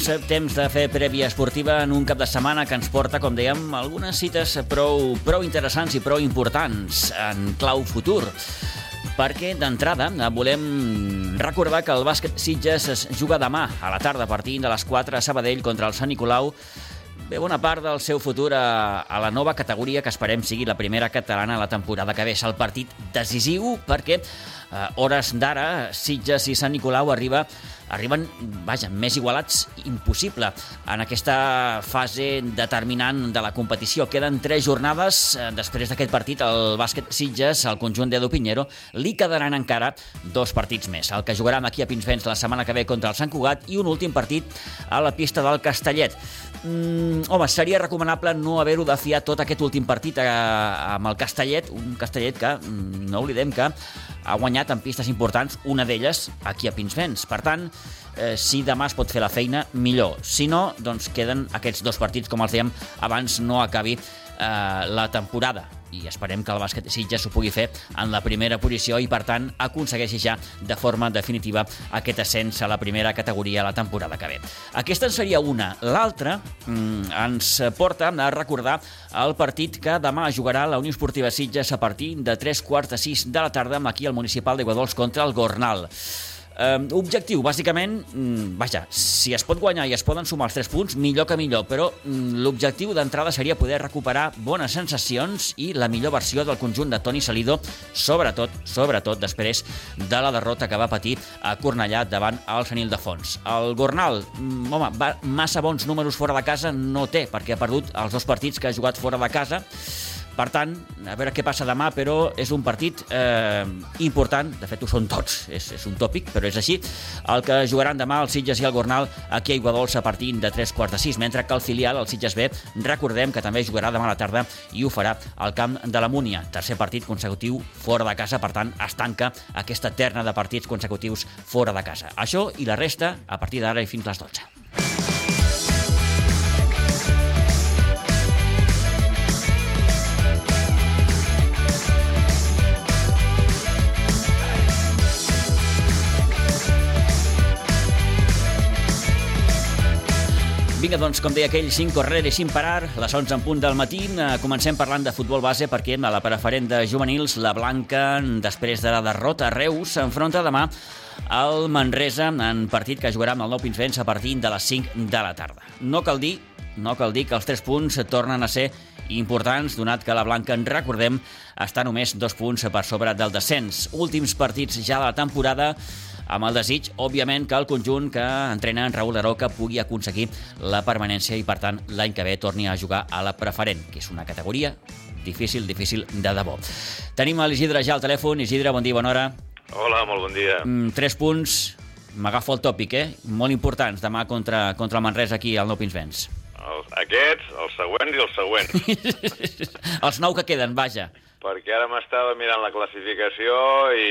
Doncs, temps de fer prèvia esportiva en un cap de setmana que ens porta, com dèiem, algunes cites prou, prou interessants i prou importants en clau futur. Perquè, d'entrada, volem recordar que el bàsquet Sitges es juga demà a la tarda a partir de les 4 a Sabadell contra el Sant Nicolau Bé, bona part del seu futur a, a la nova categoria que esperem sigui la primera catalana la temporada que ve. És el partit decisiu perquè eh, hores d'ara Sitges i Sant Nicolau arriba arriben, vaja, més igualats impossible en aquesta fase determinant de la competició. Queden tres jornades. Eh, després d'aquest partit, el bàsquet Sitges, el conjunt d'Edu Pinheiro, li quedaran encara dos partits més. El que jugaran aquí a Pinsbens la setmana que ve contra el Sant Cugat i un últim partit a la pista del Castellet. Mm, home, seria recomanable no haver-ho de fiar tot aquest últim partit a, a, amb el Castellet, un Castellet que, mm, no oblidem que ha guanyat en pistes importants, una d'elles aquí a Pinsbens. Per tant, eh, si demà es pot fer la feina, millor. Si no, doncs queden aquests dos partits, com els dèiem, abans no acabi eh, la temporada i esperem que el bàsquet Sitges s'ho pugui fer en la primera posició i, per tant, aconsegueixi ja de forma definitiva aquest ascens a la primera categoria la temporada que ve. Aquesta en seria una. L'altra mm, ens porta a recordar el partit que demà jugarà la Unió Esportiva Sitges a partir de 3 quarts de 6 de la tarda aquí al municipal de Guadols contra el Gornal. Uh, objectiu, bàsicament, mm, vaja, si es pot guanyar i es poden sumar els 3 punts, millor que millor, però mm, l'objectiu d'entrada seria poder recuperar bones sensacions i la millor versió del conjunt de Toni Salido, sobretot, sobretot després de la derrota que va patir a Cornellà davant el Senil de Fons. El Gornal, mm, home, va, massa bons números fora de casa no té, perquè ha perdut els dos partits que ha jugat fora de casa, per tant, a veure què passa demà, però és un partit eh, important, de fet ho són tots, és, és un tòpic, però és així, el que jugaran demà el Sitges i el Gornal aquí a Iguadols a partir de 3 quarts de 6, mentre que el filial, el Sitges B, recordem que també jugarà demà a la tarda i ho farà al camp de la Múnia, tercer partit consecutiu fora de casa, per tant es tanca aquesta terna de partits consecutius fora de casa. Això i la resta a partir d'ara i fins les 12. Vinga, doncs, com deia aquell, sin correr i sin parar, les 11 en punt del matí, eh, comencem parlant de futbol base perquè a la preferent de juvenils, la Blanca, després de la derrota a Reus, s'enfronta demà al Manresa en partit que jugarà amb el Nou Pinsbens a partir de les 5 de la tarda. No cal dir, no cal dir que els 3 punts tornen a ser importants, donat que la Blanca, en recordem, està només dos punts per sobre del descens. Últims partits ja de la temporada, amb el desig, òbviament, que el conjunt que entrena en Raül Aroca pugui aconseguir la permanència i, per tant, l'any que ve torni a jugar a la preferent, que és una categoria difícil, difícil de debò. Tenim a l'Isidre ja al telèfon. Isidre, bon dia, bona hora. Hola, molt bon dia. Mm, tres punts, m'agafo el tòpic, eh? Molt importants demà contra, contra el Manresa aquí al Nou Pinsbens. Els, aquests, els següents i els següents. els nou que queden, vaja perquè ara m'estava mirant la classificació i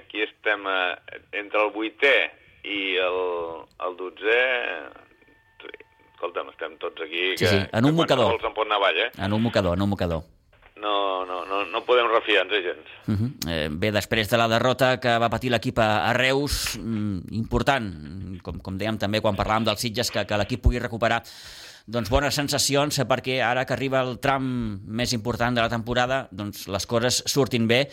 aquí estem eh, entre el vuitè i el, el dotzè escolta'm, estem tots aquí sí, que, sí, en un mocador. se'n pot anar avall, eh? En un mocador, en un mocador. No, no, no, no podem refiar-nos gens. Uh -huh. eh, bé, després de la derrota que va patir l'equip a, a Reus, mm, important, com, com dèiem també quan parlàvem dels Sitges, que, que l'equip pugui recuperar doncs, bones sensacions perquè ara que arriba el tram més important de la temporada doncs, les coses surtin bé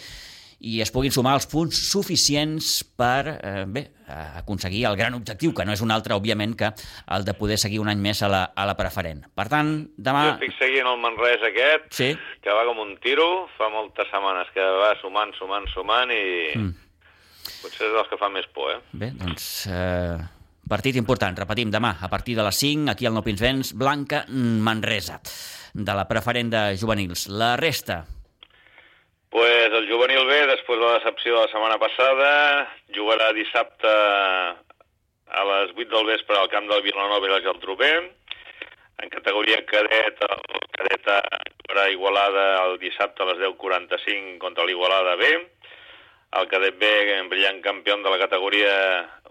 i es puguin sumar els punts suficients per eh, bé, aconseguir el gran objectiu, que no és un altre, òbviament, que el de poder seguir un any més a la, a la preferent. Per tant, demà... Jo estic seguint el Manresa aquest, sí? que va com un tiro, fa moltes setmanes que va sumant, sumant, sumant, i mm. potser és dels que fa més por, eh? Bé, doncs... Eh Partit important, repetim, demà, a partir de les 5, aquí al Nou Pinsbens, Blanca Manresa, de la preferent de juvenils. La resta? Pues el juvenil B, després de la decepció de la setmana passada, jugarà dissabte a les 8 del vespre al camp del Vilanova i la Geltrú B. En categoria cadet, el cadet jugarà Igualada el dissabte a les 10.45 contra l'Igualada B el cadet B, brillant campió de la categoria,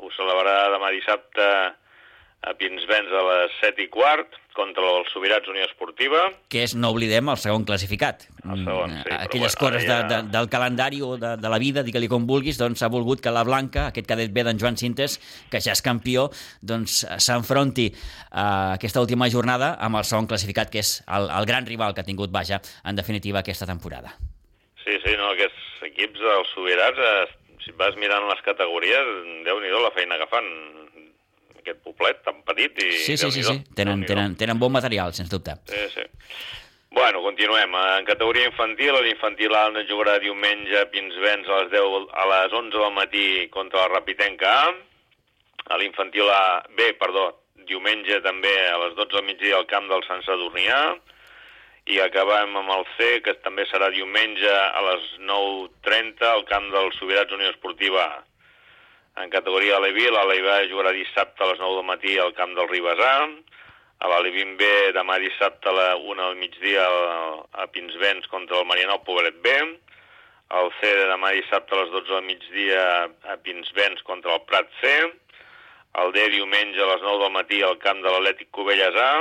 ho celebrarà demà dissabte a Pinsbens a les 7 i quart contra el Sobirats Unió Esportiva. Que és, no oblidem, el segon classificat. El segon, sí, Mm, Aquelles bueno, coses ja... de, de, del calendari o de, de la vida, digue-li com vulguis, doncs ha volgut que la Blanca, aquest cadet B d'en Joan Cintes, que ja és campió, doncs s'enfronti a aquesta última jornada amb el segon classificat, que és el, el gran rival que ha tingut, vaja, en definitiva, aquesta temporada. Sí, sí, no, aquests equips dels Sobirats, eh, si vas mirant les categories, déu nhi la feina que fan aquest poblet tan petit i Sí, sí, sí, sí. Tenen, tenen, tenen bon material, sens dubte. Sí, sí. Bueno, continuem. En categoria infantil, l'infantil A no jugarà diumenge a Pinsbens a les 10 a les 11 del matí contra la Rapitenca A. A l'infantil A B, perdó, diumenge també a les 12 del migdia al camp del Sant Sadurnià. I acabem amb el C, que també serà diumenge a les 9.30 al camp del Sobirats Unió Esportiva. En categoria Aleví, l'Aleví jugarà dissabte a les 9 del matí al camp del Ribes A. L'Alevin B demà dissabte a la 1 al migdia a- Pinsbens contra el Marianol Pobret B. El C de demà dissabte a les 12 del migdia a Pinsbens contra el Prat C. El D diumenge a les 9 del matí al camp de l'Atlètic Cubelles A.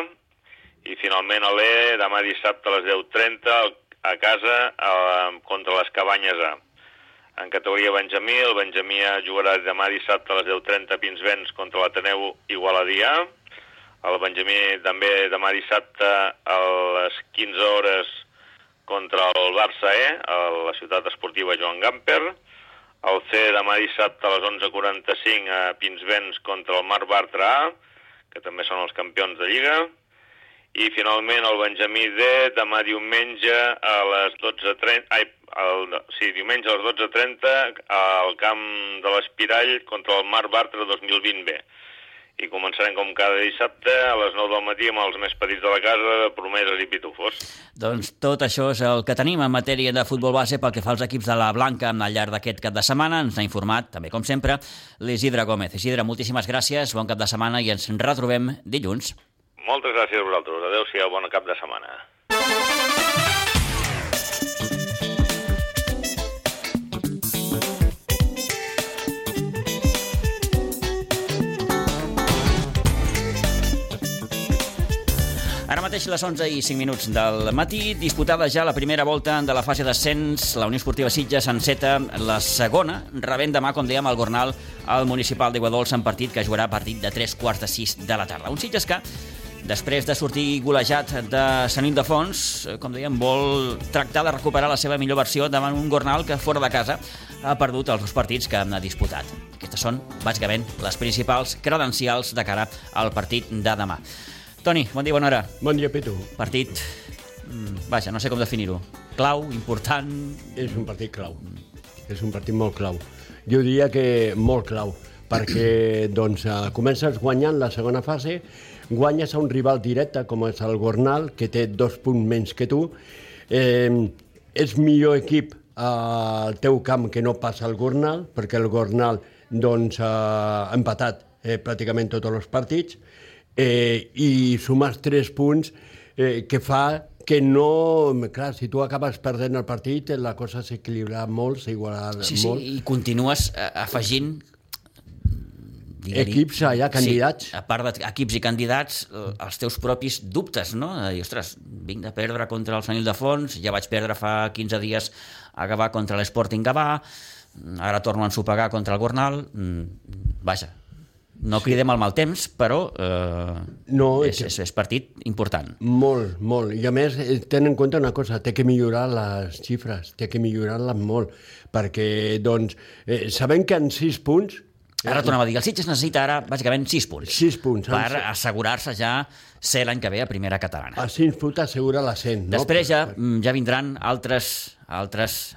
I finalment a l'E demà dissabte a les 10.30 al- a casa a, contra les Cabanyes A. En categoria Benjamí, el Benjamí A jugarà demà dissabte a les 10.30 a Pinsbens contra l'Ateneu Igualadí. El Benjamí també demà dissabte a les 15 hores contra el Barça E, a la ciutat esportiva Joan Gamper. El C demà dissabte a les 11.45 a Pinsbens contra el Mar Bartra A, que també són els campions de Lliga. I finalment el Benjamí D demà diumenge a les 12.30... Ai, el, sí, diumenge a les 12.30 al camp de l'Espirall contra el Mar Bartra 2020 B i començarem com cada dissabte a les 9 del matí amb els més petits de la casa promeses i pitufos. Doncs tot això és el que tenim en matèria de futbol base pel que fa als equips de la Blanca al llarg d'aquest cap de setmana. Ens ha informat, també com sempre, l'Isidre Gómez. Isidre, moltíssimes gràcies, bon cap de setmana i ens retrobem dilluns. Moltes gràcies a vosaltres. Adéu-siau, bon cap de setmana. Ara mateix les 11 i 5 minuts del matí, disputada ja la primera volta de la fase d'ascens, la Unió Esportiva Sitges enceta la segona, rebent demà, com dèiem, el Gornal al Municipal d'Iguadols en partit que jugarà a partit de 3 quarts de 6 de la tarda. Un Sitges que, després de sortir golejat de Sant Ildefons, eh, com dèiem, vol tractar de recuperar la seva millor versió davant un Gornal que, fora de casa, ha perdut els dos partits que ha disputat. Aquestes són, bàsicament, les principals credencials de cara al partit de demà. Toni, bon dia, bona hora. Bon dia, Pitu. Partit, mm, vaja, no sé com definir-ho. Clau, important... És un partit clau. És un partit molt clau. Jo diria que molt clau, perquè doncs, eh, comences guanyant la segona fase, guanyes a un rival directe com és el Gornal, que té dos punts menys que tu, eh, és millor equip al teu camp que no passa el Gornal, perquè el Gornal doncs, ha empatat eh, pràcticament tots els partits, eh, i sumes tres punts eh, que fa que no... Clar, si tu acabes perdent el partit, la cosa s'equilibra molt, s'igualarà Sí, sí, molt. i continues eh, afegint digue-li- Equips allà, candidats. Sí, a part d'equips i candidats, eh, els teus propis dubtes, no? De dir, ostres, vinc de perdre contra el Sant Ildefons, ja vaig perdre fa 15 dies a Gavà contra l'Sporting Gavà, ara torno a ensopegar contra el Gornal, mm, vaja, no cridem al mal temps, però eh, No, és, és, és partit important. Molt, molt. I a més, eh, ten en compte una cosa, té que millorar les xifres, té que millorar-les molt, perquè, doncs, eh, sabem que en sis punts... Ara tornem a dir, el Sitges necessita ara, bàsicament, 6 punts. Sis punts. Per En- assegurar-se ja ser l'any que ve a primera catalana. A sis punts assegura l'ascent, no? Després ja, mm, ja vindran altres, altres,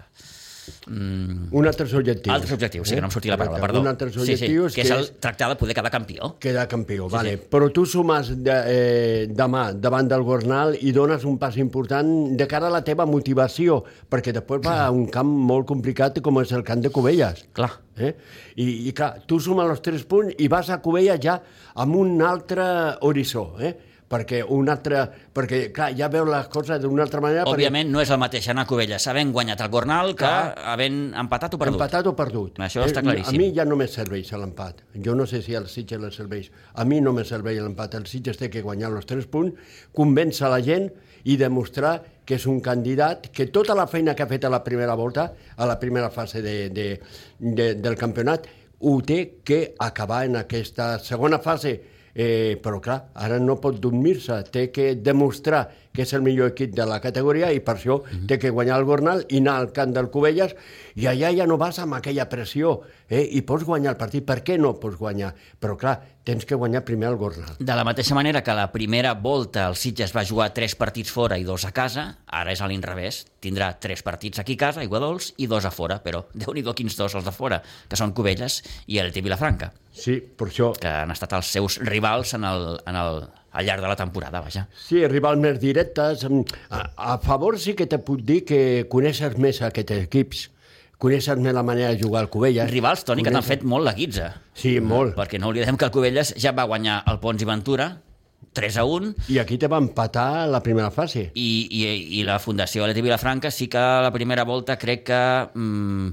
mm, Un altre objectiu. altres objectius, sí, que no em sortia la paraula, perdó. Un altre sí, objectiu sí, que és el tractar de poder quedar campió. quedar campió, Sí, vale. sí. Però tu sumes de, eh, demà davant del Gornal i dones un pas important de cara a la teva motivació, perquè després va a un camp molt complicat com és el camp de Cubelles. Clar. Eh? I, I clar, tu sumes els tres punts i vas a Cubelles ja amb un altre horitzó, eh? Perquè un altre... Perquè, clar, ja veu les coses d'una altra manera... Òbviament no és el mateix anar a Cubelles havent guanyat el Gornal que Clar. havent empatat o perdut. Empatat o perdut. Això està Eh, claríssim. A mi ja no me serveix l'empat. Jo no sé si al Sitges le serveix. A mi no me serveix l'empat. El Sitges té que guanyar els tres punts, convèncer la gent i demostrar que és un candidat que tota la feina que ha fet a la primera volta, a la primera fase de, de, de, del campionat, ho té que acabar en aquesta segona fase. Eh, però clar, ara no pot dormir-se, té que demostrar que és el millor equip de la categoria i per això té que guanyar el Gornal i anar al camp del Cubelles i allà ja no vas amb aquella pressió eh? i pots guanyar el partit. Per què no pots guanyar? Però clar, tens que guanyar primer el Gornal. De la mateixa manera que la primera volta el Sitges va jugar tres partits fora i dos a casa, ara és a l'inrevés. Tindrà tres partits aquí a casa, Iguadols, i dos a fora, però déu nhi quins dos els de fora, que són Cubelles i el T Vilafranca, Sí, per això... que han estat els seus rivals en el, en el, al llarg de la temporada, vaja. Sí, rivals més directes. A, a favor sí que te puc dir que coneixes més aquests equips, coneixes més la manera de jugar al Cubelles. Rivals, Toni, que t'han fet molt la guitza. Sí, molt. Perquè no oblidem que el Cubelles ja va guanyar el Pons i Ventura 3 a 1 I aquí te va empatar la primera fase. i, i, i la Fundació Leti Vilafranca sí que a la primera volta crec que mm,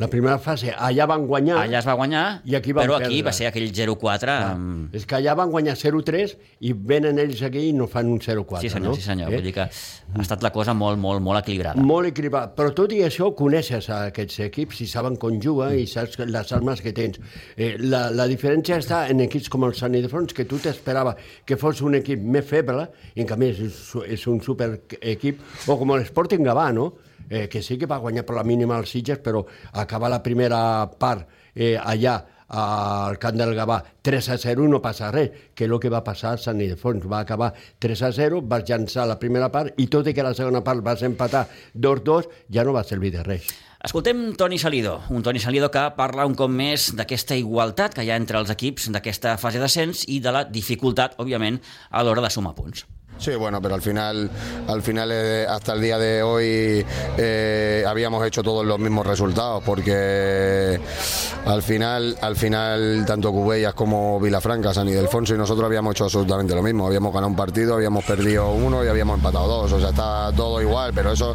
La primera fase, allà van guanyar... allà es va guanyar, I aquí van però aquí perdre. va ser aquell 0-4 amb... És que allà van guanyar 0-3 i venen ells aquí i no fan un 0-4, Sí senyor, no? sí senyor. Eh? Vull dir que ha estat la cosa molt, molt, molt equilibrada. Molt equilibrat. Però tot i això coneixes aquests equips i saben com juga i saps les armes que tens. Eh, la, la diferència està en equips com el Sant Ildefons, que tu t'esperava que fos un equip més feble, i en canvi és, és un super equip, o com l'Sporting Gavà, no? Eh, que sí que va guanyar per la mínima als Sitges, però acaba la primera part eh, allà al camp del Gavà 3 a 0 no passa res, que és el que va passar a Sant Ildefons. Va acabar 3 a 0, vas llançar la primera part i tot i que la segona part vas empatar 2-2, ja no va servir de res. Escoltem Toni Salido, un Toni Salido que parla un cop més d'aquesta igualtat que hi ha entre els equips d'aquesta fase d'ascens i de la dificultat, òbviament, a l'hora de sumar punts. Sí, bueno, pero al final, al final eh, hasta el día de hoy eh, habíamos hecho todos los mismos resultados, porque al final, al final tanto Cubellas como Vilafranca, San Ildefonso y nosotros habíamos hecho absolutamente lo mismo. Habíamos ganado un partido, habíamos perdido uno y habíamos empatado dos. O sea, está todo igual, pero eso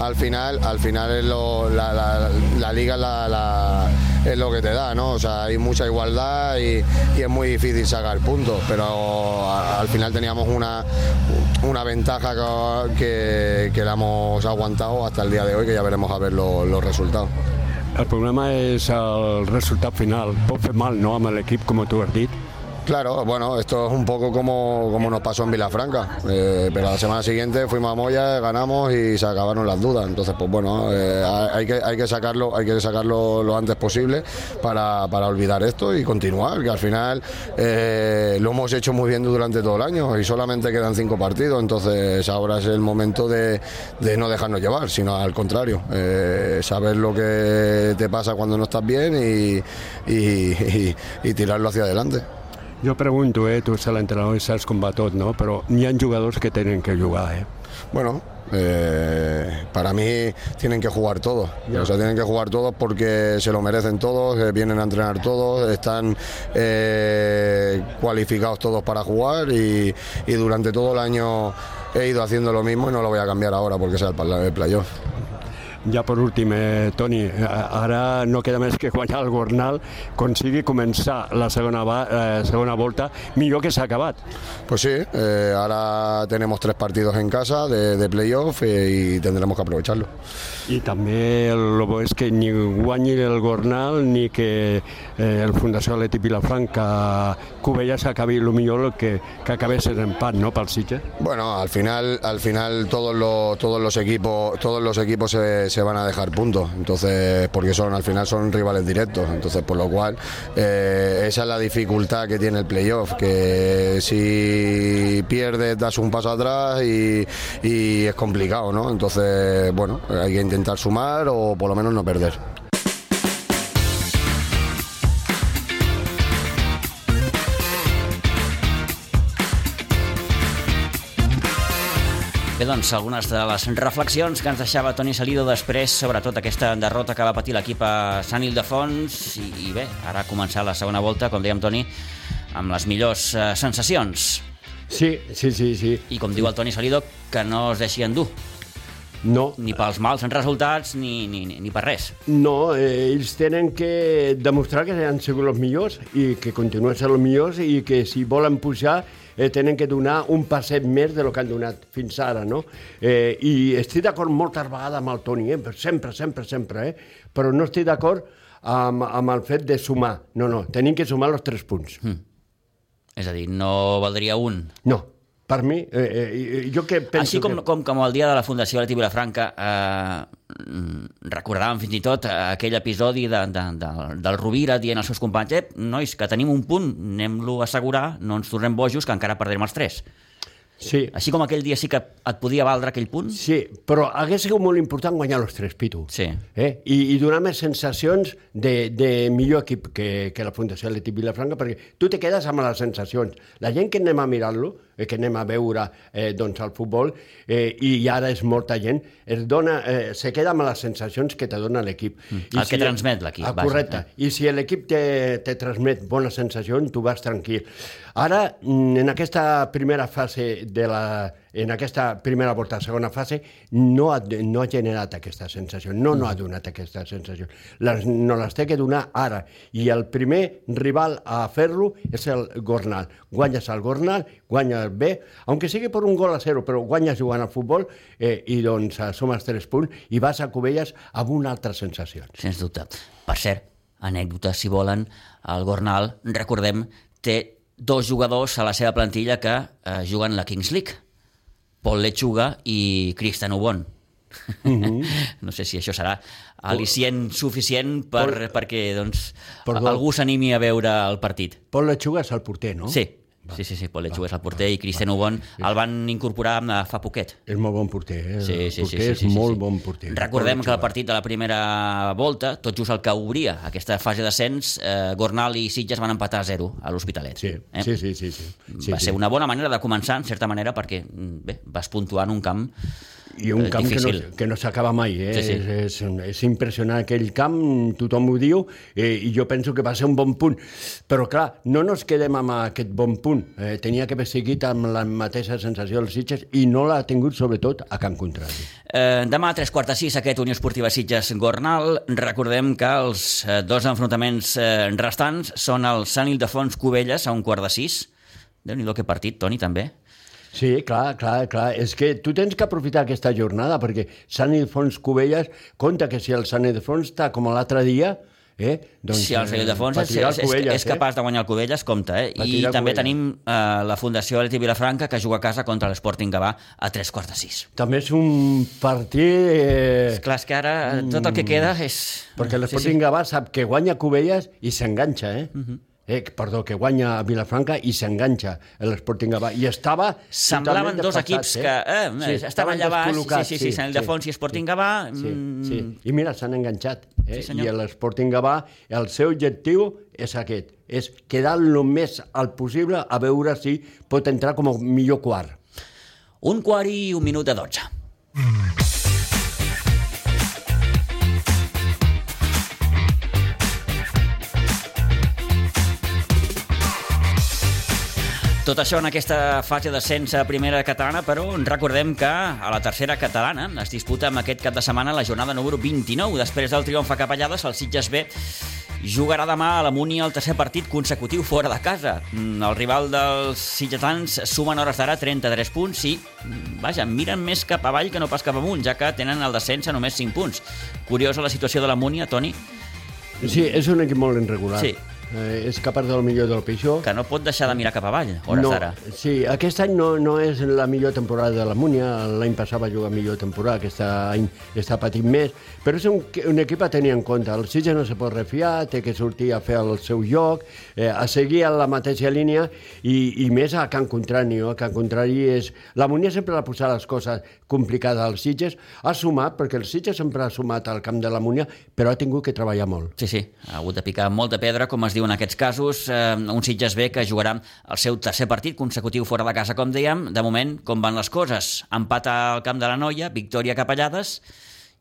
al final, al final es lo- la, la- la liga la- es lo que te da, ¿no? O sea, hay mucha igualdad y, y es muy difícil sacar puntos, pero al final teníamos una, una ventaja que, que, la hemos aguantado hasta el día de hoy, que ya veremos a ver lo- los resultados. El problema és el resultat final. Pot fer mal, no?, amb l'equip, com tu has dit. Claro, bueno, esto es un poco como, como nos pasó en Vilafranca, eh, pero la semana siguiente fuimos a Moya, ganamos y se acabaron las dudas. Entonces, pues bueno, eh, hay, que, hay que sacarlo, hay que sacarlo lo antes posible para, para olvidar esto y continuar, que al final eh, lo hemos hecho muy bien durante todo el año y solamente quedan cinco partidos, entonces ahora es el momento de, de no dejarnos llevar, sino al contrario, eh, saber lo que te pasa cuando no estás bien y, y- tirarlo hacia adelante. Jo pregunto, eh, tu ets l'entrenador i saps com va tot, no? Però n'hi ha jugadors que tenen que jugar, eh? Bueno, eh, para mí tienen que jugar todos. O sea, tienen que jugar todos porque se lo merecen todos, eh, vienen a entrenar todos, están eh, cualificados todos para jugar y, y durante todo el año he ido haciendo lo mismo y no lo voy a cambiar ahora porque sea el playoff. Ja per últim, eh, Toni, eh, ara no queda més que guanyar el Gornal, consigui començar la segona, va, eh, segona volta millor que s'ha acabat. Pues sí, eh, ahora tenemos tres partidos en casa de, de playoff eh, y tendremos que aprovecharlo. I també el bo és que ni guanyi el Gornal ni que eh, el Fundació Atleti Vilafranca Cubelles acabi el millor que, que acabés en empat, no?, pel Sitges. Bueno, al final, al final todos los, todos los equipos, todos los equipos se, se van a dejar puntos, entonces, porque son, al final son rivales directos, entonces por lo cual eh, esa es la dificultad que tiene el playoff, que si pierdes das un paso atrás y, y es complicado, ¿no? Entonces, bueno, hay que intentar sumar o por lo menos no perder. Bé, doncs, algunes de les reflexions que ens deixava Toni Salido després, sobretot aquesta derrota que va patir l'equip a Sant Ildefons, i, i bé, ara ha començat la segona volta, com dèiem Toni, amb les millors eh, sensacions. Sí, sí, sí, sí. I com diu el Toni Salido, que no es deixi endur, No, ni pels mals resultats ni, ni, ni, ni per res. no eh, ells tenen que demostrar que han sigut els millors i que continuen sent els millors i que si volen pujar eh, tenen que donar un passet més de lo que han donat fins ara, no? Eh, I estic d'acord moltes vegades amb el Toni, eh? sempre, sempre, sempre, eh? però no estic d'acord amb, amb el fet de sumar. No, no, tenim que sumar els tres punts. Mm. És a dir, no valdria un. No, per mi, eh, eh, jo que penso Així com, que... com, com el dia de la Fundació Leti Vilafranca eh, mm, recordàvem fins i tot eh, aquell episodi de, de, de, del Rovira dient als seus companys eh, nois, que tenim un punt, anem-lo a assegurar, no ens tornem bojos, que encara perdrem els tres. Sí, Així com aquell dia sí que et podia valdre aquell punt, Sí, però hagués sigut molt important guanyar els tres, Pitu. Sí. Eh? I, I donar més sensacions de, de millor equip que, que la Fundació Atlètic Vilafranca, perquè tu te quedes amb les sensacions. La gent que anem a mirar-lo, que anem a veure eh, doncs, el futbol, eh, i ara és molta gent, es dona, eh, se queda amb les sensacions que te dona l'equip. I Mm. el que transmet l'equip, Ah, correcte. eh? I si l'equip te, te transmet bones sensacions, tu vas tranquil. Ara, mm, en aquesta primera fase de la en aquesta primera volta, segona fase, no ha, no ha generat aquesta sensació, no, no ha donat aquesta sensació. Les, no les té que donar ara. I el primer rival a fer-lo és el Gornal. Guanyes el Gornal, guanyes bé, aunque sigui per un gol a zero, però guanyes jugant al futbol eh, i doncs eh, sumes tres punts i vas a Cubelles amb una altra sensació. sens dubte. Per cert, anècdota, si volen, el Gornal, recordem, té dos jugadors a la seva plantilla que eh, juguen la Kings League, Paul Lechuga i Cristian Ubon. no sé si això serà al·licient suficient per, Paul- perquè doncs, Perdó. algú s'animi a veure el partit. Pol Lechuga és el porter, no? Sí, sí, sí, sí Paul Lechuga és el porter i Cristian Ubon el van incorporar eh, fa poquet. És molt bon porter, eh? Sí, sí, sí, porter sí, és sí, sí, molt sí. bon porter. Recordem que el partit de la primera volta, tot just el que obria aquesta fase d'ascens, eh, Gornal i Sitges van empatar a 0 a l'Hospitalet. Sí, sí, sí, sí, sí. sí, Va sí. ser una bona manera de començar, en certa manera, perquè mm, bé, vas puntuar en un camp I un eh, camp que no, difícil. que no s'acaba mai, eh? Sí, sí. És, és, és impressionant aquell camp, tothom ho diu, eh, i jo penso que va ser un bon punt. Però, clar, no nos quedem amb aquest bon punt. Eh, tenia que haver seguit amb la mateixa sensació dels Sitges i no l'ha tingut, sobretot, a Can Contrari. Eh, demà a tres quarts de sis aquest Unió Esportiva Sitges-Gornal. Recordem que els eh, dos enfrontaments eh, restants són el Sant Ildefons Cubelles a un quart de sis. Déu-n'hi-do que partit, Toni, també. Sí, clar, clar, clar. És que tu tens que aprofitar aquesta jornada, perquè Sant Ildefons Cubelles, compta que si el Sant Ildefons està com l'altre dia, eh, doncs... si el Sant Ildefons eh, és, el és, és, Cubelles, és capaç de guanyar el Cubelles, compte, eh? I també Cubelles. tenim eh, la Fundació Atleti Vilafranca, que juga a casa contra l'Sporting Gavà a tres quarts de sis. Eh? També és un partit... Eh, Clar, és que ara eh, tot el que queda és... Perquè l'Sporting sí, sí. Gavà sap que guanya Cubelles i s'enganxa, eh? Eh? Perdó, que guanya a Vilafranca i s'enganxa l'Sporting Gavà. I estava... Semblaven dos desfasats, equips que eh, sí, estan estaven allà baix, sí, descol·locats, sí, sí, Sant Ildefons i Sporting Gavà... Sí, mm, sí. I mira, s'han enganxat. Eh? Sí, senyor. I l'Sporting Gavà, el seu objectiu és aquest, és quedar el més alt possible a veure si pot entrar com a millor quart. Un quart i un minut de dotze. Tot això en aquesta fase d'ascens a primera catalana, però recordem que a la tercera catalana es disputa amb aquest cap de setmana la jornada número 29. Després del triomf a Capellades, el Sitges B jugarà demà a la Múnia el tercer partit consecutiu fora de casa. Mm, El rival dels sitgetans sumen hores d'ara 33 punts i, mm, vaja, miren més cap avall que no pas cap amunt, ja que tenen el descens a només 5 punts. Curiosa la situació de la Múnia, Toni, Sí, és un equip molt irregular. Sí. Eh, és capaç del millor del pitjor. que no pot deixar de mirar cap avall, hores no, d'ara. Sí, aquest any no, no és la millor temporada de la Múnia, l'any passat va jugar millor temporada, aquest any està patint més, però és un, un equip a tenir en compte. El Sitges no se pot refiar, té que sortir a fer el seu joc, eh, a seguir a la mateixa línia i, i més a Can Contrari. No? A Can Contrari és... La Múnia sempre ha posat les coses complicades als Sitges, ha sumat, perquè el Sitges sempre ha sumat al camp de la Múnia, però ha tingut que treballar molt. Sí, sí, ha hagut de picar molta pedra, com es diu en aquests casos. Eh, un Sitges B que jugarà el seu tercer partit consecutiu fora de casa, com dèiem. De moment, com van les coses? Empat al camp de la Noia, victòria capellades,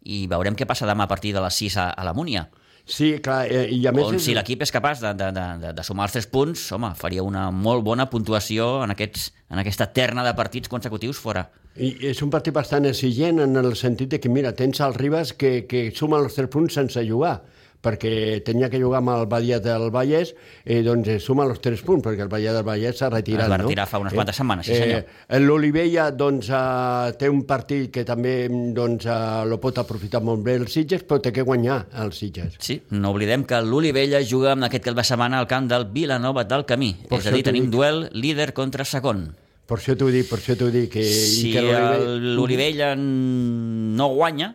i veurem què passa demà a partir de les 6 a, a la Múnia. Sí, clar, eh, i a més... On si l'equip és capaç de, de, de, de, sumar els 3 punts, home, faria una molt bona puntuació en, aquests, en aquesta terna de partits consecutius fora. I és un partit bastant exigent en el sentit de que, mira, tens el Ribas que, que suma els tres punts sense jugar perquè tenia que jugar amb el Badia del Vallès, eh, doncs eh, suma els tres punts, perquè el Badia del Vallès s'ha retirat, Es va no? retirar fa unes quantes setmanes, sí, senyor. Eh, L'Olivella, doncs, eh, té un partit que també doncs, eh, lo pot aprofitar molt bé el Sitges, però té que guanyar el Sitges. Sí, no oblidem que l'Olivella juga en aquest cap de setmana al camp del Vilanova del Camí. Per és a dir, tenim dic. duel líder contra segon. Per això t'ho dic, per això t'ho dic. Que, Si l'Olivella no guanya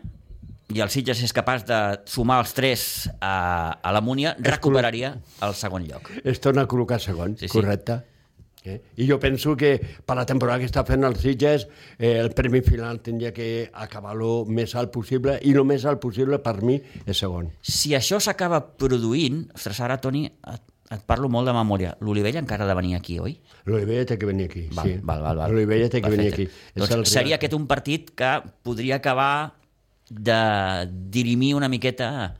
i el Sitges és capaç de sumar els 3 a, a la Múnia, recuperaria el segon lloc. es torna a col·locar segon, Sí, sí. correcte. Eh? I jo penso que per la temporada que està fent el Sitges eh, el premi final tindria que acabar-lo més alt possible i el més alt possible per mi és segon. Si això s'acaba produint, ostres, ara, Toni, et, et parlo molt de memòria. L'Olivella encara ha de venir aquí, oi? L'Olivella té que venir aquí. Val, sí. val, val, val. L'Olivella té que venir aquí. Perfecte. És el Doncs seria aquest un partit que podria acabar de dirimir una miqueta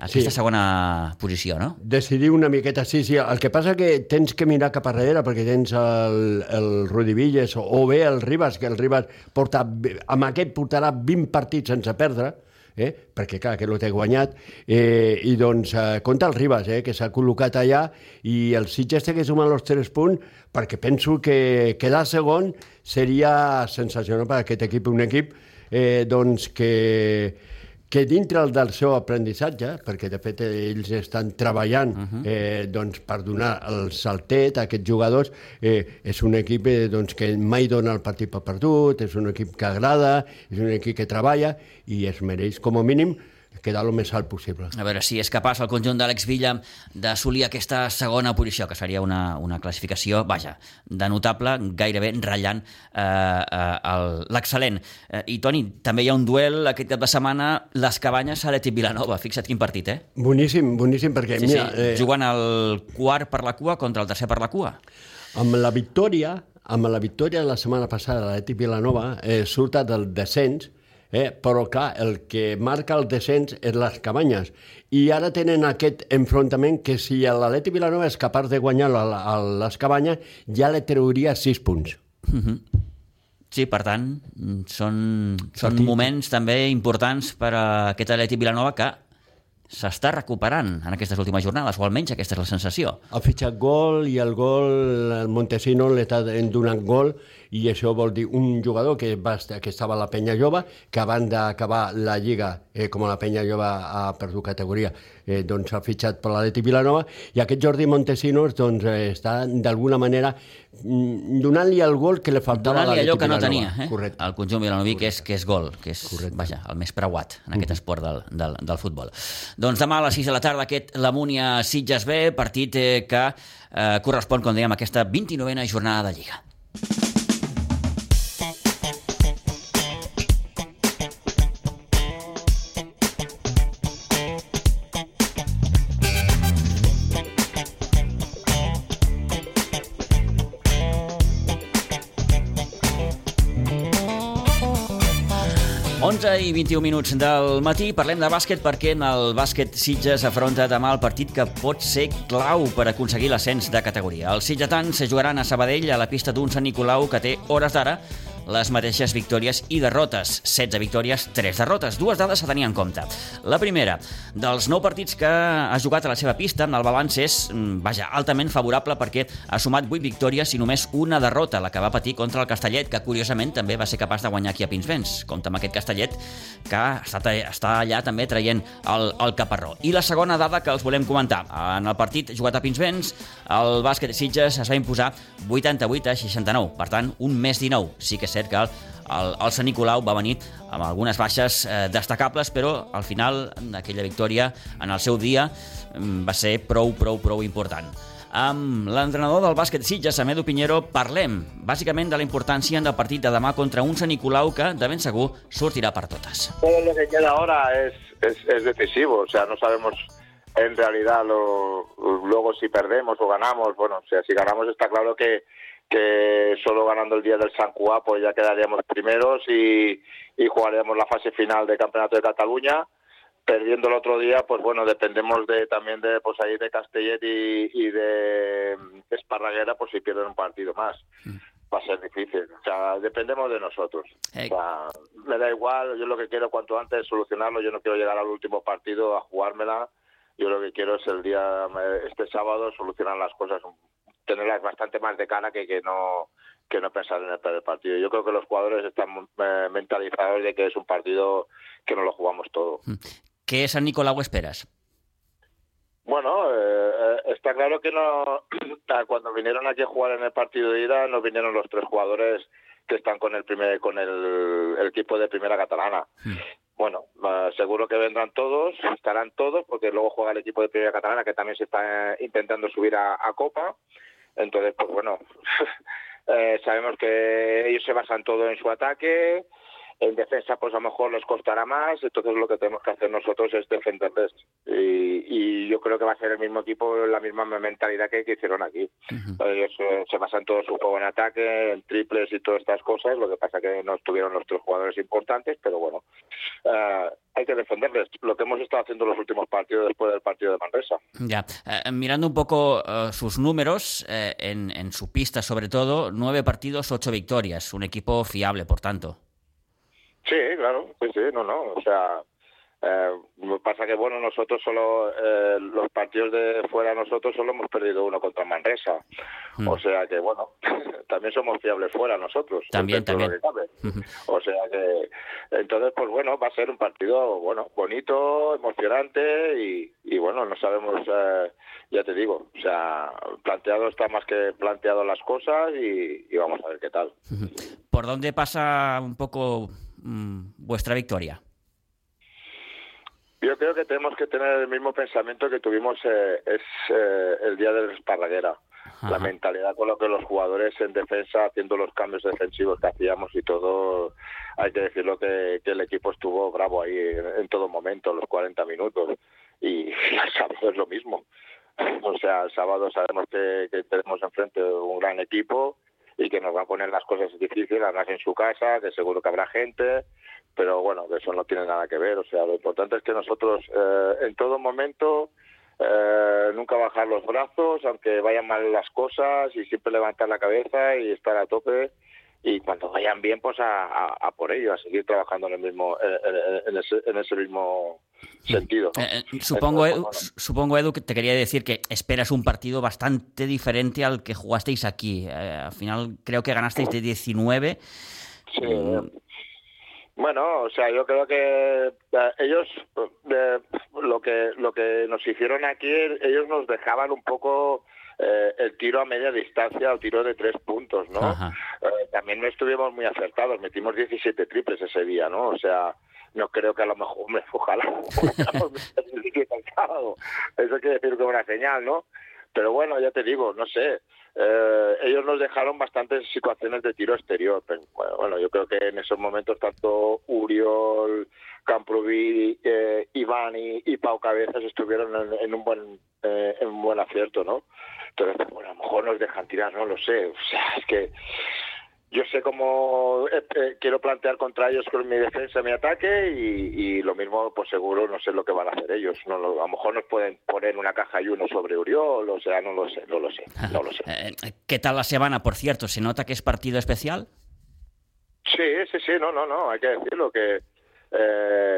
aquesta Sí. segona posició, no? Decidir una miqueta, sí, sí. El que passa que tens que mirar cap darrere perquè tens el, el Rudi Villes o, o bé el Ribas, que el Ribas porta, amb aquest portarà 20 partits sense perdre, eh? perquè clar, que no té guanyat, eh, i doncs eh, compta el Ribas, eh? que s'ha col·locat allà, i el Sitges té que sumar els 3 punts, perquè penso que quedar segon seria sensacional per aquest equip, un equip eh, doncs que, que dintre del seu aprenentatge, perquè de fet ells estan treballant uh -huh. eh, doncs, per donar el saltet a aquests jugadors, eh, és un equip eh, doncs, que mai dona el partit per perdut, és un equip que agrada, és un equip que treballa i es mereix com a mínim quedar el més alt possible. A veure si és capaç el conjunt d'Àlex Villa d'assolir aquesta segona posició, que seria una, una classificació, vaja, de notable, gairebé ratllant eh, eh, el- l'excel·lent. Eh, I, Toni, també hi ha un duel aquest cap de setmana, les cabanyes a l'Eti Vilanova. Fixa't quin partit, eh? Boníssim, boníssim, perquè Sí, mira, sí, eh, juguen el quart per la cua contra el tercer per la cua. amb la victòria, amb la victòria de la setmana passada de l'Eti Vilanova, eh, surta del descens, eh, però clar, el que marca el descens és les cabanyes. I ara tenen aquest enfrontament que si l'Atleti Vilanova és capaç de guanyar la, la, les cabanyes, ja li trauria 6 punts. Sí, per tant, mm, són, són moments també importants per a aquest Atleti Vilanova que s'està recuperant en aquestes últimes jornades, o almenys aquesta és la sensació. Ha fitxat gol i el gol, el Montesino li està donant gol i això vol dir un jugador que, va que estava a la penya jove, que abans d'acabar la Lliga, eh, com la penya jove ha perdut categoria, eh, doncs ha fitxat per l'Atleti Vilanova i aquest Jordi Montesinos doncs, eh, està d'alguna manera mm, donant-li el gol que li faltava a Donant-li allò l'Atleti que no tenia, eh? Correcte. el conjunt vilanoví, que és, que és gol, que és Correcte. vaja, el més preuat en aquest esport del, del, del futbol. Doncs demà a les 6 de la tarda aquest Lamúnia Sitges B, partit eh, que eh, correspon, com dèiem, a aquesta 29a jornada de Lliga. I 21 minuts del matí, parlem de bàsquet perquè en el bàsquet Sitges afronta demà el partit que pot ser clau per aconseguir l'ascens de categoria. Els sitgetans jugaran a Sabadell a la pista d'un Sant Nicolau que té hores d'ara les mateixes victòries i derrotes. 16 victòries, 3 derrotes. Dues dades a tenir en compte. La primera, dels 9 partits que ha jugat a la seva pista, el balanç és, mm, vaja, altament favorable perquè ha sumat 8 victòries i només una derrota, la que va patir contra el Castellet, que curiosament també va ser capaç de guanyar aquí a Pinsbens. Compte amb aquest Castellet, que està, està allà també traient el, el caparró. I la segona dada que els volem comentar. En el partit jugat a Pinsbens, el bàsquet Sitges es va imposar 88 a 69, per tant, un més 19. Sí que és cert que el, el, el Sant Nicolau va venir amb algunes baixes eh, destacables, però al final aquella victòria en el seu dia mm, va ser prou, prou, prou important. Amb l'entrenador del bàsquet Sitges, Amedo Pinheiro, parlem bàsicament de la importància del partit de demà contra un Sant Nicolau que, de ben segur, sortirà per totes. todo lo que queda ahora es, es, es decisivo. O sea, no sabemos en realidad lo, luego si perdemos o ganamos. Bueno, o sea, si ganamos está claro que, que solo ganando el día del San Cuá pues ya quedaríamos primeros y, y jugaríamos la fase final del Campeonato de Cataluña. perdiendo el otro día, pues bueno, dependemos de también de pues ahí de Castellet y, y de Esparraguera, pues si pierden un partido más. Mm. Va a ser difícil. O sea, dependemos de nosotros. O sea, me da igual, yo lo que quiero cuanto antes es solucionarlo, yo no quiero llegar al último partido a jugármela. Yo lo que quiero es el día, este sábado, solucionar las cosas, tenerlas bastante más de cara que, que no que no pensar en el partido. Yo creo que los jugadores están eh, mentalizados de que es un partido que no lo jugamos todo. Mm. ¿Qué San Nicolau esperas? Bueno, eh, eh, está claro que no cuando vinieron aquí a jugar en el partido de ida no vinieron los tres jugadores que están con el primer con el, equipo de primera catalana. Mm. Bueno, seguro que vendrán todos, estarán todos, porque luego juega el equipo de primera catalana que también se está intentando subir a, a Copa. Entonces, pues bueno, Eh, sabemos que ellos se basan todo en su ataque, en defensa pues a lo mejor les costará más, entonces lo que tenemos que hacer nosotros es defenderles. Y, y yo creo que va a ser el mismo equipo, la misma mentalidad que, hicieron aquí. Ellos eh, se basan todo su juego en ataque, en triples y todas estas cosas, lo que pasa que no estuvieron los tres jugadores importantes, pero bueno, eh, hay que defenderles. Lo que hemos estado haciendo los últimos partidos después del partido de Manresa. Ya, eh, mirando un poco sus números, en, en su pista sobre todo, nueve partidos, ocho victorias, un equipo fiable, por tanto. Sí, claro, sí, sí, no, no, o sea, eh, pasa que bueno, nosotros solo, eh, los partidos de fuera nosotros solo hemos perdido uno contra Manresa, mm. o sea que bueno, también somos fiables fuera nosotros. También, también. O sea que, entonces pues bueno, va a ser un partido, bueno, bonito, emocionante y, y bueno, no sabemos, eh, ya te digo, o sea, planteado está más que planteado las cosas y, y vamos a ver qué tal. ¿Por dónde pasa un poco Mm, vuestra victoria? Yo creo que tenemos que tener el mismo pensamiento que tuvimos eh, es eh, el día de la Esparraguera. La mentalidad con lo que los jugadores en defensa, haciendo los cambios defensivos que hacíamos y todo, hay que decirlo que, el equipo estuvo bravo ahí en, todo momento, los 40 minutos. Y, el sábado es lo mismo. O sea, el sábado sabemos que, que tenemos enfrente un gran equipo y que nos va a poner las cosas difíciles, además en su casa, que seguro que habrá gente, pero bueno, eso no tiene nada que ver. O sea, lo importante es que nosotros eh, en todo momento eh, nunca bajar los brazos, aunque vayan mal las cosas, y siempre levantar la cabeza y estar a tope. Y cuando vayan bien, pues a, por ello, a seguir trabajando en el mismo, en, ese, en ese mismo sentido. Eh, eh, supongo, Edu, supongo, Edu, que te quería decir que esperas un partido bastante diferente al que jugasteis aquí. Eh, al final creo que ganasteis de 19. Sí. Bueno, o sea, yo creo que ellos lo que lo que nos hicieron aquí, ellos nos dejaban un poco el tiro a media distancia o tiro de tres puntos, ¿no? también no estuvimos muy acertados, metimos 17 triples ese día, ¿no? O sea, no creo que a lo mejor, me ojalá, eso quiere decir que es una señal, ¿no? Pero bueno, ya te digo, no sé, eh, ellos nos dejaron bastantes situaciones de tiro exterior. Bueno, yo creo que en esos momentos tanto Uriol, Camproví, eh, Iván y, Pau Cabezas estuvieron en, un buen eh, en un buen acierto, ¿no? Entonces, bueno, a lo mejor nos dejan tirar, no lo sé. O sea, es que yo sé cómo eh, eh, quiero plantear contra ellos con mi defensa, mi ataque y, lo mismo, pues seguro no sé lo que van a hacer ellos. No, a lo mejor nos pueden poner una caja y uno sobre Uriol, o sea, no lo sé, no lo sé, no lo sé. Eh, ¿Qué tal la semana, por cierto? ¿Se nota que es partido especial? Sí, sí, sí, no, no, no, hay que decirlo que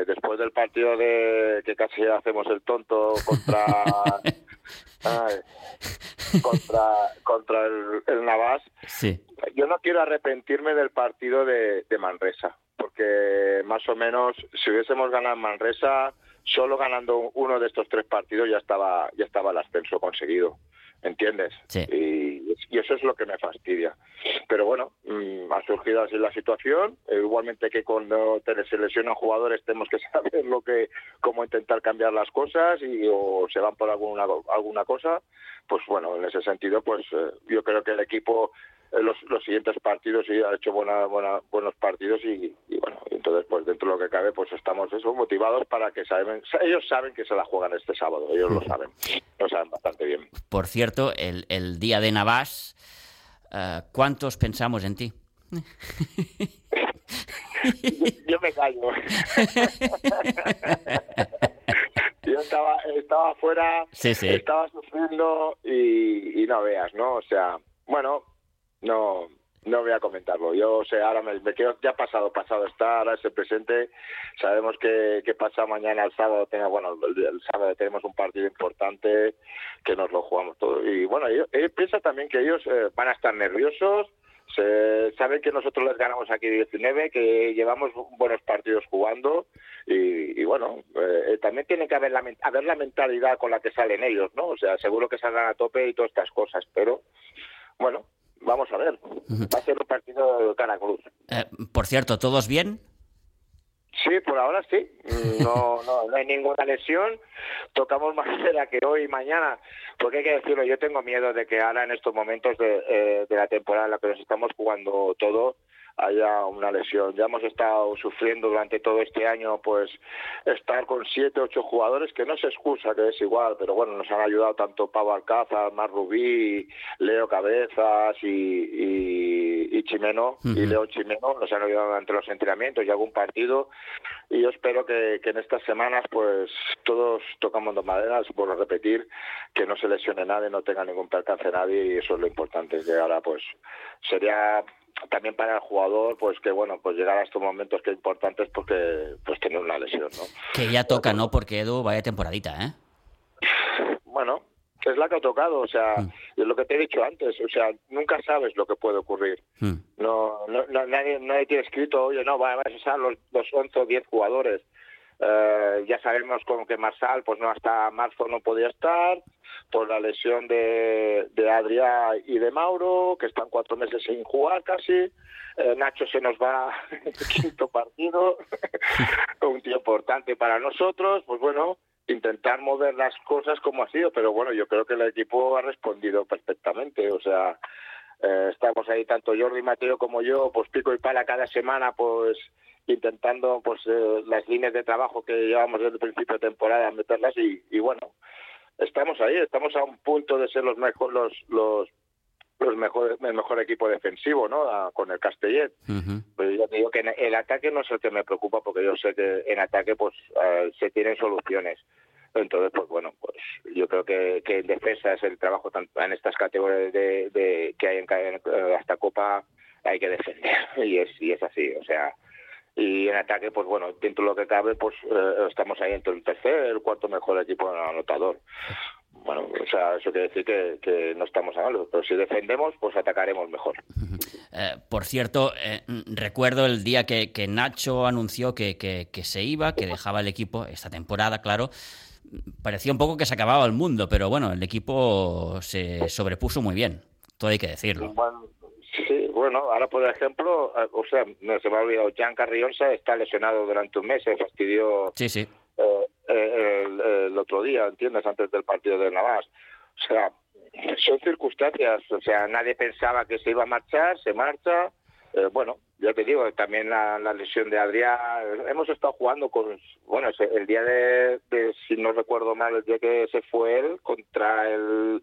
después del partido de que casi hacemos el tonto contra contra contra el, el Navas. Sí. Yo no quiero arrepentirme del partido de, de Manresa, porque más o menos si hubiésemos ganado Manresa, solo ganando uno de estos tres partidos ya estaba ya estaba el ascenso conseguido. ¿entiendes? Sí. Y, eso es lo que me fastidia. Pero bueno, mm, ha surgido así la situación. Igualmente que cuando te se lesionan jugadores tenemos que saber lo que, cómo intentar cambiar las cosas y o se van por alguna alguna cosa. Pues bueno, en ese sentido, pues eh, yo creo que el equipo los, los siguientes partidos y ha hecho buena, buena, buenos partidos y, bueno, entonces pues dentro de lo que cabe pues estamos eso, motivados para que saben, ellos saben que se la juegan este sábado, ellos lo saben, lo saben bastante bien. Por cierto, el, el día de Navas, uh, ¿cuántos pensamos en ti? Yo me callo. yo estaba, estaba afuera, Sí, sí. estaba sufriendo y, y no veas, ¿no? O sea, bueno, no no voy a comentarlo. Yo, sea, ahora me, me quedo, ya pasado, pasado está, ahora es el presente. Sabemos que, que pasa mañana, el sábado, tenga, bueno, el, sábado tenemos un partido importante que nos lo jugamos todo. Y bueno, yo, pienso también que ellos eh, van a estar nerviosos, se saben que nosotros les ganamos aquí 19, que llevamos buenos partidos jugando y, y bueno, eh, también tiene que haber la, haber la mentalidad con la que salen ellos, ¿no? O sea, seguro que saldrán a tope y todas estas cosas, pero bueno, vamos a ver. Va a ser un partido de cara cruz. Eh, por cierto, ¿todos bien? Sí, por ahora sí. No, no, no hay ninguna lesión. Tocamos más madera que hoy y mañana, porque hay que decirlo, yo tengo miedo de que ahora en estos momentos de, eh, de la temporada en la que nos estamos jugando todo haya una lesión. Ya hemos estado sufriendo durante todo este año, pues, estar con siete, ocho jugadores, que no se excusa, que es igual, pero bueno, nos han ayudado tanto Pau Alcázar, Mar Rubí, Leo Cabezas y, y, y Chimeno, y. Leo Chimeno, nos han ayudado ante los entrenamientos y algún partido, y yo espero que, que en estas semanas, pues, todos tocamos de madera, vuelvo a repetir, que no se lesione nadie, no tenga ningún percance nadie, y eso es lo importante, que ahora, pues, sería también para el jugador, pues que bueno, pues llegar a estos momentos que importantes porque pues tener una lesión, ¿no? Que ya toca, ¿no? Porque Edu, vaya temporadita, ¿eh? Bueno, es la que ha tocado, o sea, Mm. es lo que te he dicho antes, o sea, nunca sabes lo que puede ocurrir. Mm. No, no, no- nadie, nadie tiene escrito, oye, no, van a estar los, los 11 o 10 jugadores. Eh, ya sabemos como que Marsal, pues no hasta marzo no podía estar, por la lesión de, de Adrià y de Mauro, que están cuatro meses sin jugar casi. Eh, Nacho se nos va el quinto partido, un tío importante para nosotros, pues bueno, intentar mover las cosas como ha sido, pero bueno, yo creo que el equipo ha respondido perfectamente, o sea, eh, estamos ahí tanto Jordi Mateo como yo, pues pico y pala cada semana, pues intentando pues eh, las líneas de trabajo que llevamos desde el principio de temporada meterlas y, y bueno, estamos ahí, estamos a un punto de ser los mejor, los los los mejores el mejor equipo defensivo, ¿no? A- con el Castellet. Ujú. Pero ya te digo que en el ataque no es el que me preocupa porque yo sé que en ataque pues eh, se tienen soluciones. Entonces, pues bueno, pues yo creo que, que en defensa es el trabajo en estas categorías de, de- que hay en, eh, hasta Copa hay que defender y es y es así, o sea, y en ataque pues bueno, dentro de lo que cabe pues eh, estamos ahí entre el tercer, el cuarto mejor equipo anotador. Bueno, o sea, eso quiere decir que, que no estamos a malo, pero si defendemos pues atacaremos mejor. Eh, por cierto, eh, recuerdo el día que, que Nacho anunció que, que- que se iba, que dejaba el equipo esta temporada, claro. Parecía un poco que se acababa el mundo, pero bueno, el equipo se sobrepuso muy bien, todo hay que decirlo. Bueno, sí, bueno, ahora por ejemplo, eh, o sea, no se me ha olvidado, Jan Carrionza está lesionado durante un mes, se fastidió Sí, sí. eh, el, el otro día, ¿entiendes? Antes del partido de Navas. O sea, son circunstancias, o sea, nadie pensaba que se iba a marchar, se marcha. Eh, bueno, ya te digo, también la, la lesión de Adrián, hemos estado jugando con, bueno, el día de, de, si no recuerdo mal, el día que se fue él contra el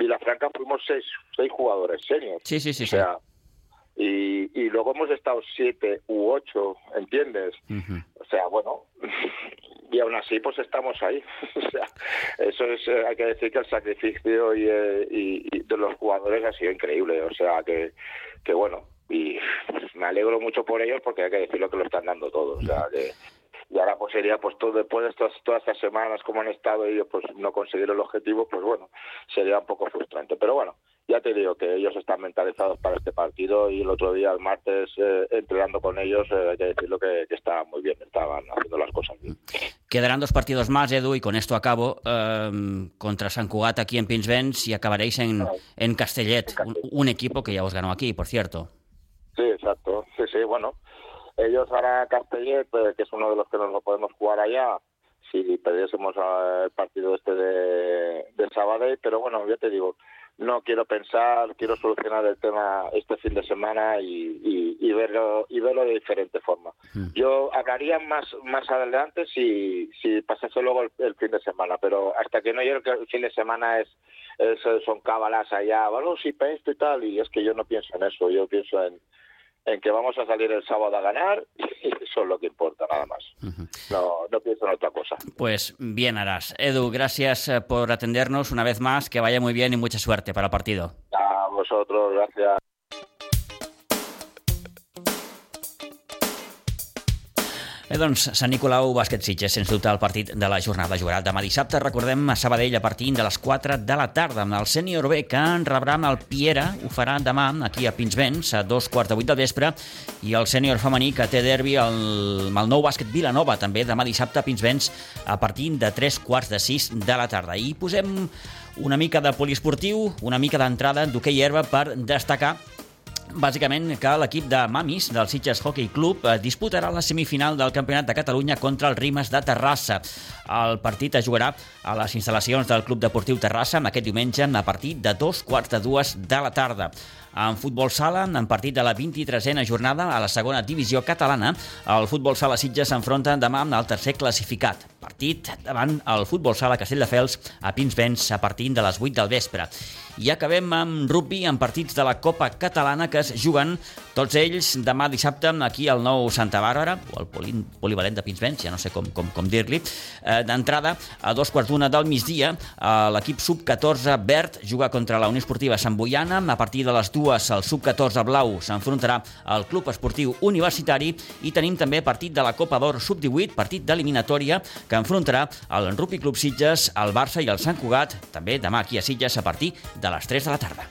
Vilafranca fuimos seis, seis jugadores seniors. Sí, sí, sí, O sí. sea, y, y luego hemos estado siete u ocho, ¿entiendes? O sea, bueno, y aún así pues estamos ahí. o sea, eso es, eh, hay que decir que el sacrificio y, eh, y- y de los jugadores ha sido increíble. O sea, que, que bueno, y pues, me alegro mucho por ellos porque hay que decirlo que lo están dando todo. O sea, que y ahora pues sería pues todo después de estas, todas estas semanas como han estado ellos pues no conseguir el objetivo pues bueno sería un poco frustrante pero bueno ya te digo que ellos están mentalizados para este partido y el otro día el martes eh, entrenando con ellos eh, hay que decirlo que, que estaban muy bien estaban haciendo las cosas bien Quedarán dos partidos más, Edu, y con esto acabo. eh, contra San Cugat aquí en Pinsbens y acabaréis en, en Castellet, un, un equipo que ya os ganó aquí, por cierto. Sí, exacto. Sí, sí, bueno. Ellos ahora Castellet, eh, que es uno de los que nos lo podemos jugar allá, si perdiésemos el partido este de, de Sabadell, pero bueno, ya te digo, no quiero pensar, quiero solucionar el tema este fin de semana y, y, y verlo y verlo de diferente forma. Mm. Yo hablaría más más adelante si, si pasase luego el, el fin de semana, pero hasta que no llegue el fin de semana es, es- son cábalas allá, bueno, sí, para esto y tal, y es que yo no pienso en eso, yo pienso en, en que vamos a salir el sábado a ganar y eso es lo que importa, nada más. No, no pienso en otra cosa. Pues bien harás. Edu, gracias eh, por atendernos una vez más, que vaya muy bien y mucha suerte para el partido. A vosotros, gracias. Bé, doncs, Sant Nicolau, bàsquet Sitges, sens dubte el partit de la jornada jugarà demà dissabte. Recordem a Sabadell a partir de les 4 de la tarda amb el sènior B que en rebrà amb el Piera. Ho farà demà aquí a Pinsbens a dos quarts de vuit del vespre i el sènior femení que té derbi el, amb el nou bàsquet Vilanova també demà dissabte a Pinsbens a partir de tres quarts de sis de la tarda. I posem una mica de poliesportiu, una mica d'entrada d'hoquei herba per destacar bàsicament que l'equip de Mamis del Sitges Hockey Club eh, disputarà la semifinal del Campionat de Catalunya contra el Rimes de Terrassa. El partit es jugarà a les instal·lacions del Club Deportiu Terrassa aquest diumenge a partir de dos quarts de dues de la tarda. En futbol sala, en partit de la 23a jornada a la segona divisió catalana, el futbol sala Sitges s'enfronta demà amb el tercer classificat. Partit davant el futbol sala Castelldefels a Pinsbens a partir de les 8 del vespre. I acabem amb rugby en partits de la Copa Catalana que es juguen tots ells demà dissabte aquí al nou Santa Bàrbara, o al poli, polivalent de Pinsbens, ja no sé com, com, com dir-li. Eh, D'entrada, a dos quarts d'una del migdia, eh, l'equip sub-14 verd juga contra la Unió Esportiva Sant Boiana. A partir de les dues, el sub-14 blau s'enfrontarà al Club Esportiu Universitari i tenim també partit de la Copa d'Or sub-18, partit d'eliminatòria, que enfrontarà el Rugby Club Sitges, el Barça i el Sant Cugat, també demà aquí a Sitges a partir de les 3 de la tarda.